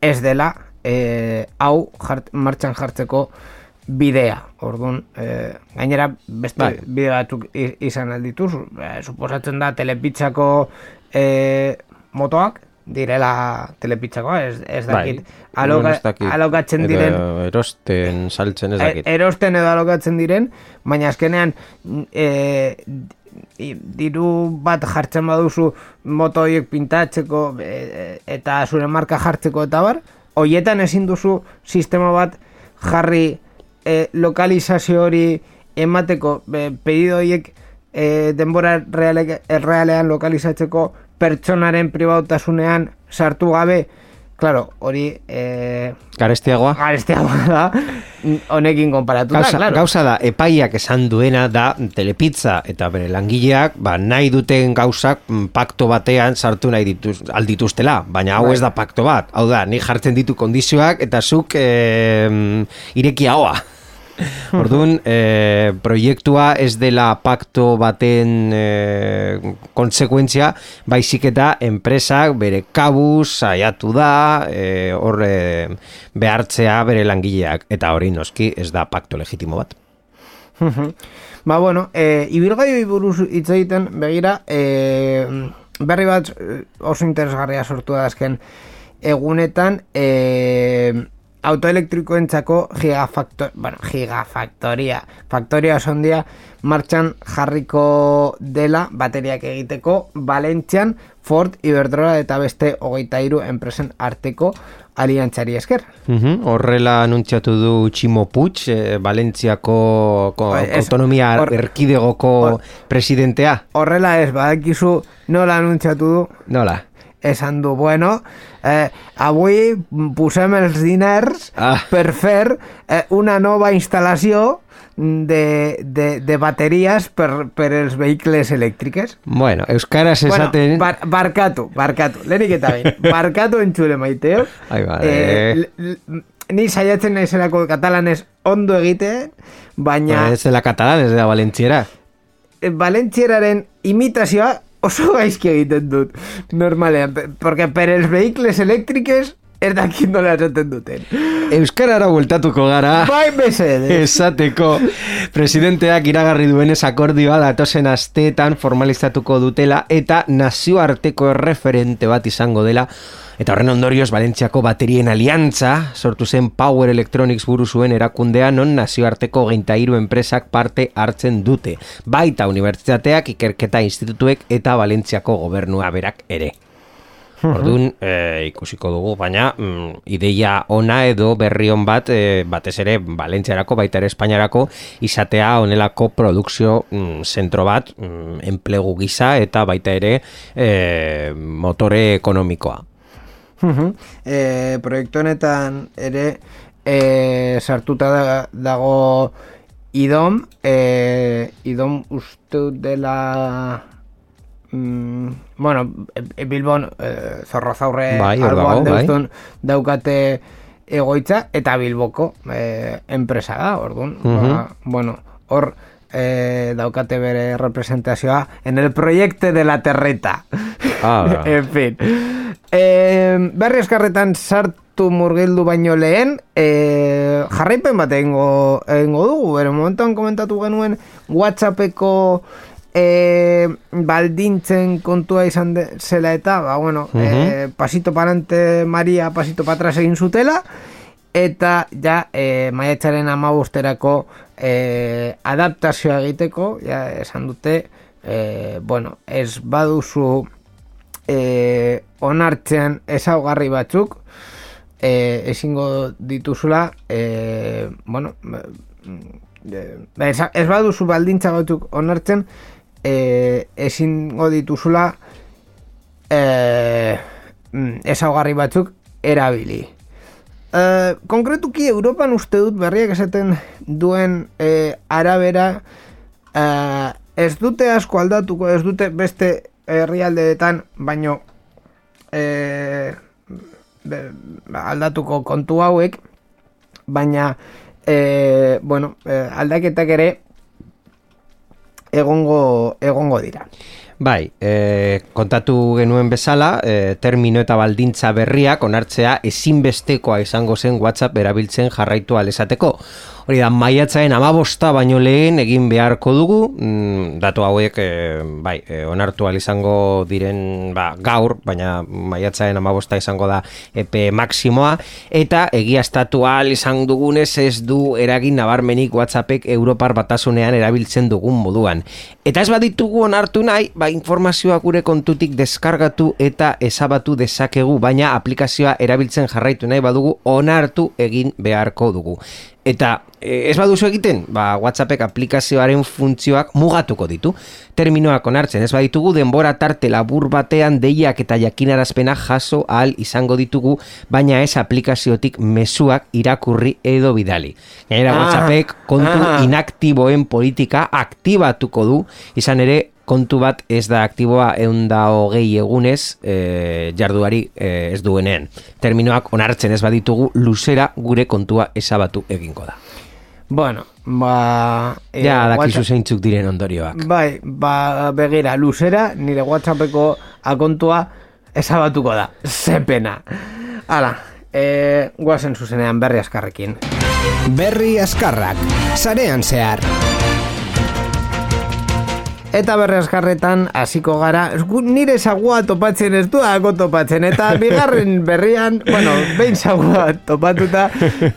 ez dela e, hau jart, martxan jartzeko bidea. Orduan, e, gainera beste Bai. bide batzuk izan aldituz, e, suposatzen da telepitzako e, motoak direla telepitzakoa, ez, ez dakit. Aloka, Bueno, ez dakit. alokatzen Edo diren Erosten, saltzen ez dakit. E- erosten edo alokatzen diren, baina azkenean e, di- diru bat jartzen baduzu moto horiek pintatzeko e, e, eta zure marka jartzeko eta bar, hoietan ezin duzu sistema bat jarri e, lokalizazio hori emateko e, pedido horiek e, denbora reale, realean lokalizatzeko pertsonaren pribautasunean sartu gabe, claro, hori e, Garestiagoa? garestiagoa da honekin konparatuta, Gauza, claro. gauza da, epaiak esan duena da telepizza eta bere langileak ba, nahi duten gauzak mm, pakto batean sartu nahi dituz, aldituztela, baina hau Bai. ez da pakto bat. Hau da, ni jartzen ditu kondizioak eta zuk e, ireki ahoa. Orduan, e, proiektua ez dela pakto baten e, konsekuentzia, baizik eta enpresak bere kabuz saiatu da, e, hor e, behartzea bere langileak, eta hori noski ez da pakto legitimo bat. ba, bueno, e, ibilgaioi buruz hitz egiten, begira, e, berri bat eh, oso interesgarria sortu da azken egunetan, e, autoelektrikoentzako gigafactor, bueno, gigafactoria, faktoria oso handia martxan jarriko dela bateriak egiteko Valentzian, Ford, Iberdrola eta beste hogeita hiru enpresen arteko aliantzari esker. Mhm, Horrela anuntziatu du Tximo Puig, e, Valentziako ko, autonomia hor- erkidegoko hor- presidentea. Horrela ez, badakizu nola anuntziatu du, Nola? Esan du, bueno, eh, avui posem els diners Ah. per fer eh, una nova instal·lació de, de, de bateries per, per els vehicles elèctriques. Bueno, Euskaraz esaten... Bueno, bar, barkatu, barkatu, lehenik eta behin, barkatu entzule maiteo. Ai, bale. Eh, l- ni saiatzen naizelako katalanez ondo egiten, baina Ba, ez dela katalan, ez dela valentziera. eh, Valentzieraren imitazioa oso gaizki egiten dut, normalean, porque per els vehicles elèctriques ez dakit nola esaten duten. Euskarara bueltatuko gara. Bai mesede. Esateko presidenteak iragarri duenez akordioa datozen asteetan formalizatuko dutela eta nazioarteko erreferente bat izango dela eta horren ondorioz Valentziako baterien aliantza sortu zen Power Electronics buru zuen erakundea non nazioarteko geita hiru enpresak parte hartzen dute. Baita unibertsitateak ikerketa institutuek eta Valentziako gobernua berak ere. Orduan, e, ikusiko dugu, baina mm, ideia ona edo berri on bat, e, batez ere, Valentziarako, baita ere Espainiarako, izatea honelako produkzio mm, zentro bat, mm, enplegu gisa eta baita ere e, motore ekonomikoa. E, proiektu honetan ere e, sartuta da, dago idom, e, idom uste dela... Mm, bueno, e, Bilbon e, zorrozaurre Bai, alboan bai. daukate egoitza eta Bilboko e, enpresa da, orduan. ba, bueno, hor e, daukate bere representazioa en el proyecte de la terreta. Ah, en fin. E, berri eskarretan sartu murgildu baino lehen, e, jarraipen bat egingo, egingo dugu, bere momentuan komentatu genuen Whatsappeko e, baldintzen kontua izan de, zela eta, ba, bueno, e, pasito parante Maria, pasito patras egin zutela, eta ja e, maiatzaren amabosterako e, adaptazioa egiteko, ja, esan dute, e, bueno, ez baduzu e, onartzen ezaugarri batzuk, e, ezingo dituzula, e, bueno, e, ez, ez baduzu baldintza batzuk onartzen, e, ezingo dituzula e, mm, ezaugarri batzuk erabili. E, konkretuki Europan uste dut berriak esaten duen e, arabera e, ez dute asko aldatuko, ez dute beste herrialdeetan, baino e, be, aldatuko kontu hauek, baina e, bueno, e, aldaketak ere egongo, egongo dira. Bai, e, kontatu genuen bezala, e, termino eta baldintza berriak onartzea ezinbestekoa izango zen WhatsApp erabiltzen jarraitu alesateko. Hori da, maiatzaen amabosta baino lehen egin beharko dugu, mm, datu hauek e, bai, e, onartu izango diren ba, gaur, baina maiatzaen amabosta izango da epe maksimoa, eta egiaztatu al izan dugunez ez du eragin nabarmenik WhatsAppek Europar batasunean erabiltzen dugun moduan. Eta ez baditugu onartu nahi, ba, informazioa gure kontutik deskargatu eta ezabatu dezakegu, baina aplikazioa erabiltzen jarraitu nahi badugu onartu egin beharko dugu. Eta e, ez baduzu egiten, ba, WhatsAppek aplikazioaren funtzioak mugatuko ditu. Terminoak onartzen ez baditugu denbora tarte labur batean deiak eta jakinarazpena jaso ahal izango ditugu, baina ez aplikaziotik mezuak irakurri edo bidali. Gainera Ah, WhatsAppek kontu ah. inaktiboen politika aktibatuko du, izan ere kontu bat ez da aktiboa eunda hogei egunez e, jarduari e, ez duenean. Terminoak onartzen ez baditugu luzera gure kontua esabatu egingo da. Bueno, ba... eh, ja, dakizu zeintzuk diren ondorioak. Bai, ba, begira, luzera, nire WhatsAppeko akontua ezabatuko da. Ze pena. Hala, e, guazen zuzenean berri askarrekin. Berri askarrak, sarean zehar. Eta berri askarretan hasiko gara, nire sagua topatzen ez duako topatzen, eta bigarren berrian, bueno, behin sagua topatuta,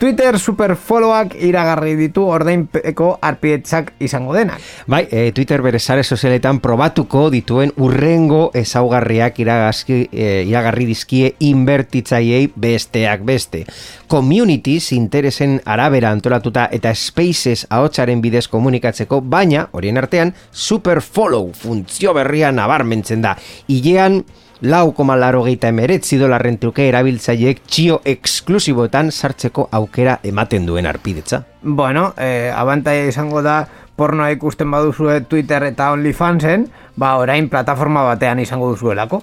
Twitter super followak iragarri ditu ordainpeko arpietzak izango denak. Bai, e, Twitter bere sare sozialetan probatuko dituen urrengo ezaugarriak iragazki, e, iragarri dizkie inbertitzaiei besteak beste. Communities interesen arabera antolatuta eta spaces ahotsaren bidez komunikatzeko, baina, horien artean, super follow funtzio berria nabarmentzen da. Ilean, lau koma laro geita emeretzi dolarren truke erabiltzaileek txio eksklusiboetan sartzeko aukera ematen duen arpidetza. Bueno, eh, abantaia izango da pornoa ikusten baduzue Twitter eta OnlyFansen, ba orain plataforma batean izango duzuelako.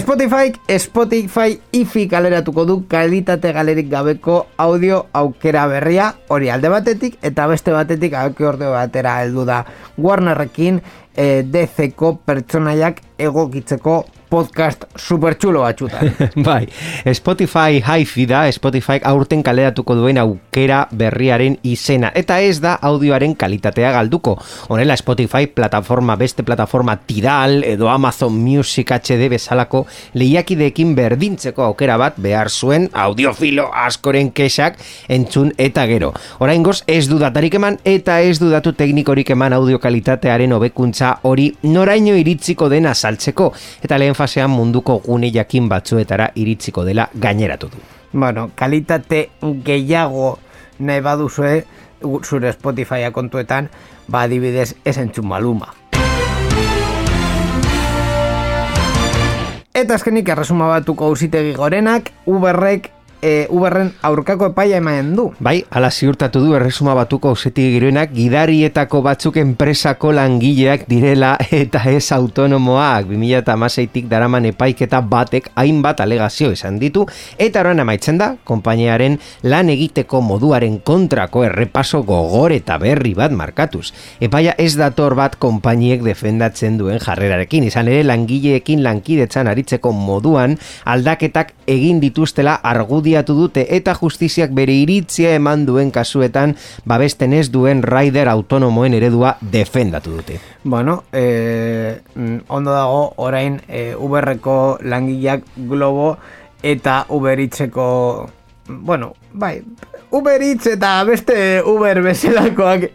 Spotify, Spotify ifi kaleratuko du kalitate galerik gabeko audio aukera berria. Hori alde batetik eta beste batetik auke orde batera heldu da. Warnerrekin e, DC-ko pertsonaiak egokitzeko podcast supertxulo batxutan. bai, Spotify Hi-Fi da, Spotify aurten kaleratuko duen aukera berriaren izena. Eta ez da audioaren kalitatea galduko. Honela Spotify plataforma, beste plataforma Tidal edo Amazon Music HD bezalako lehiakideekin berdintzeko aukera bat behar zuen audiofilo askoren kesak entzun eta gero. Oraingoz ez du datarik eman eta ez du datu teknikorik eman audio kalitatearen hobekuntza hori noraino iritziko dena saltzeko eta lehen fasean munduko gune jakin batzuetara iritziko dela gaineratu du. Bueno, kalitate gehiago nahi baduzue gu- zure Spotify kontuetan, ba adibidez ez entzun maluma. Eta azkenik erresuma batuko ausitegi gorenak, Uberrek e, Uberren aurkako epaia emanen du. Bai, ala ziurtatu du erresuma batuko ausetik giroenak gidarietako batzuk enpresako langileak direla eta ez autonomoak 2006tik daraman epaiketa batek hainbat alegazio esan ditu eta horren amaitzen da, konpainiaren lan egiteko moduaren kontrako errepaso gogor eta berri bat markatuz. Epaia ez dator bat konpainiek defendatzen duen jarrerarekin, izan ere langileekin lankidetzan aritzeko moduan aldaketak egin dituztela argudiatu dute eta justiziak bere iritzia eman duen kasuetan babesten ez duen rider autonomoen eredua defendatu dute. Bueno, e, ondo dago orain e, Uberreko langileak Globo eta Uberitzeko bueno, bai, Uberitz eta beste Uber bezalakoak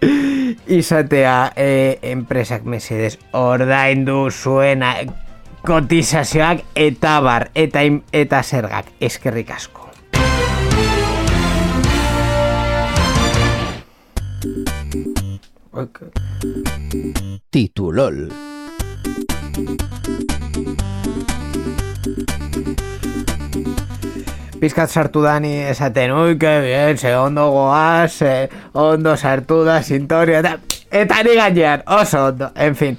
izatea e, enpresak mesedes ordaindu zuena kotizazioak eta bar eta eta zergak eskerrik asko. Okay. Titulol. Pizkat sartu da ni esaten, ui, que bien, ze ondo goaz, ze ondo sartu da sintonia, eta, eta ni gainean, oso ondo, en fin.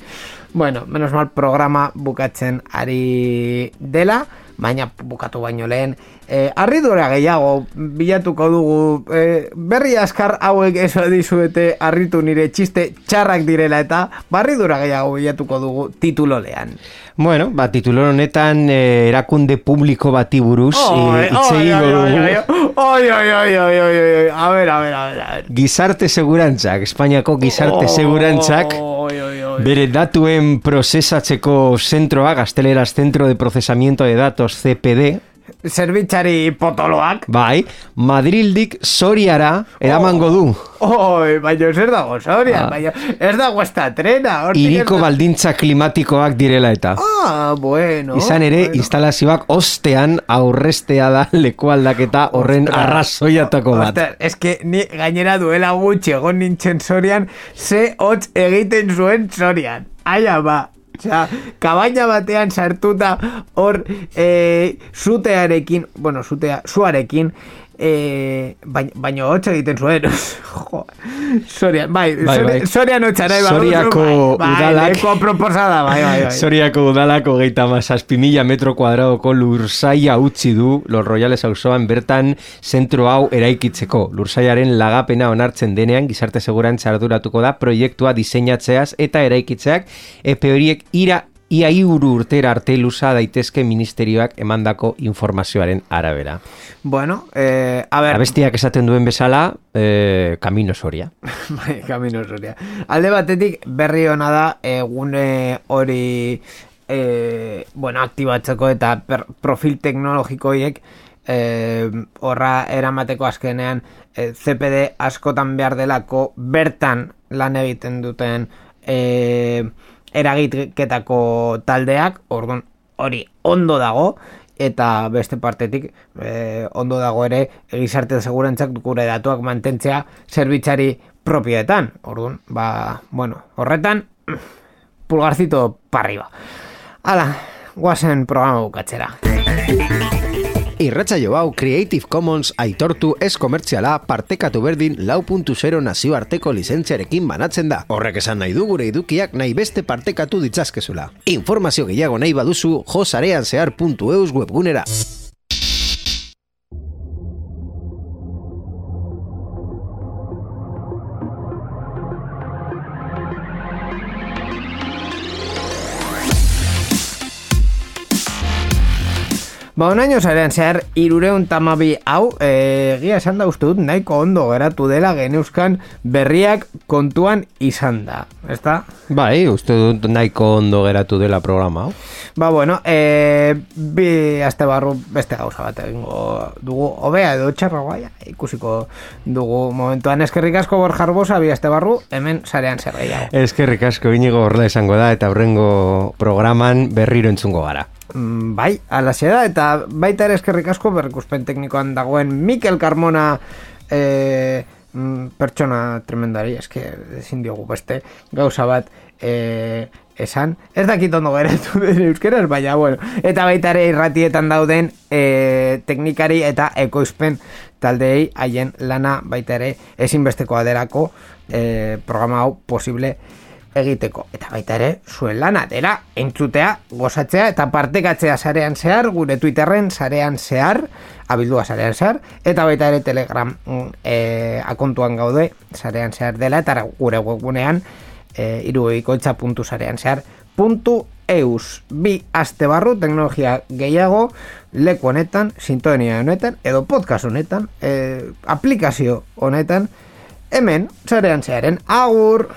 Bueno, menos mal programa bukatzen ari dela, baina bukatu baino lehen, eh, arridura gehiago bilatuko dugu, eh, berri askar hauek eso dizuete harritu nire txiste txarrak direla eta barridura gehiago bilatuko dugu titulolean. Bueno, ba, titulo honetan eh, erakunde publiko bati buruz eh, egingo dugu. Oi, oi, oi, oi, oi, oi, a ver, a ver, a ver. Gizarte segurantzak, Espainiako gizarte segurantzak, Oi, oi, oi. Bere datuen prozesatzeko zentroa, gazteleraz Centro de Procesamiento de Datos CPD, Zerbitzari potoloak. bai, Madrildik Soriara eramango du. Oi, baina zer dago, Soria, Ah. baina ez dago esta trena. ez Iriko baldintza klimatikoak direla eta. Ah, bueno. Izan ere, bueno. instalazioak ostean aurrestea da leku aldaketa horren arrazoiatako bat. Ostras, es que ni gainera duela gutxi egon nintzen Sorian, ze hotz egiten zuen Sorian. Aia ba. Osea, kabaina batean sartuta hor e, zutearekin, bueno, zutea, zuarekin, e, baina, baina hotz egiten zuen. jo, bai, Bai, bai. Sorian hotza nahi baduzu, Soriako bai, bai, udalak- proposada, bai, bai, bai. Soriako udalako geita mazazpi mila metro kuadradoko lursaia utzi du Los Royales auzoan bertan zentro hau eraikitzeko. Lursaiaren lagapena onartzen denean gizarte segurantza arduratuko da proiektua diseinatzeaz eta eraikitzeak epe horiek ira ia iuru urtera arte luza daitezke ministerioak emandako informazioaren arabera. Bueno, eh, a ver, Abestiak esaten duen bezala, eh, Camino Soria. Bai, Camino Soria. Alde batetik berri ona da egune hori e, bueno, aktibatzeko eta per, profil teknologiko horiek e, horra eramateko azkenean e, CPD askotan behar delako bertan lan egiten duten e, eragiketako taldeak, orduan hori ondo dago, eta beste partetik eh, ondo dago ere gizarte segurantzak gure datuak mantentzea zerbitzari propioetan. Orduan, ba, bueno, horretan pulgarcito parriba. Hala, guazen programa bukatzera. Irratsaio hau Creative Commons aitortu ez komertziala partekatu berdin lau nazioarteko lizentziarekin banatzen da. Horrek esan nahi du gure edukiak nahi beste partekatu ditzazkezula. Informazio gehiago nahi baduzu josareanzehar.eus webgunera. Ba, onaino zaren zehar, irureun tamabi hau, e, egia esan da uste dut, nahiko ondo geratu dela geneuzkan berriak kontuan izan da, ezta? Bai, uste dut nahiko ondo geratu dela programa. hau. Ba, bueno, e, bi aste barru beste gauza bat egingo dugu, hobea edo txarro gaia, ikusiko dugu momentuan eskerrik asko borjarbosa, bi aste barru, hemen sarean zer gehiago. Eskerrik asko inigo horrela izango da eta aurrengo programan berriro entzungo gara. Mm, Bai, alaxe da, eta baita ere eskerrik asko berrikuspen teknikoan dagoen Mikel Carmona e, pertsona tremendari, eske ezin diogu beste gauza bat e, esan. Ez dakit ondo geratu den euskeraz, baina, bueno. Eta baita ere irratietan dauden e, teknikari eta ekoizpen taldeei haien lana baita ere ezinbestekoa derako e, programa hau posible egiteko. Eta baita ere, zuen lana dela entzutea, gozatzea eta partekatzea sarean zehar, gure Twitterren sarean zehar, abildua sarean zehar, eta baita ere Telegram mm, e, akontuan gaude sarean zehar dela, eta gure webgunean e, irueikoitza.sarean zehar puntu eus bi aste barru teknologia gehiago leku honetan, sintonia honetan edo podcast honetan e, aplikazio honetan hemen, zarean zearen, agur!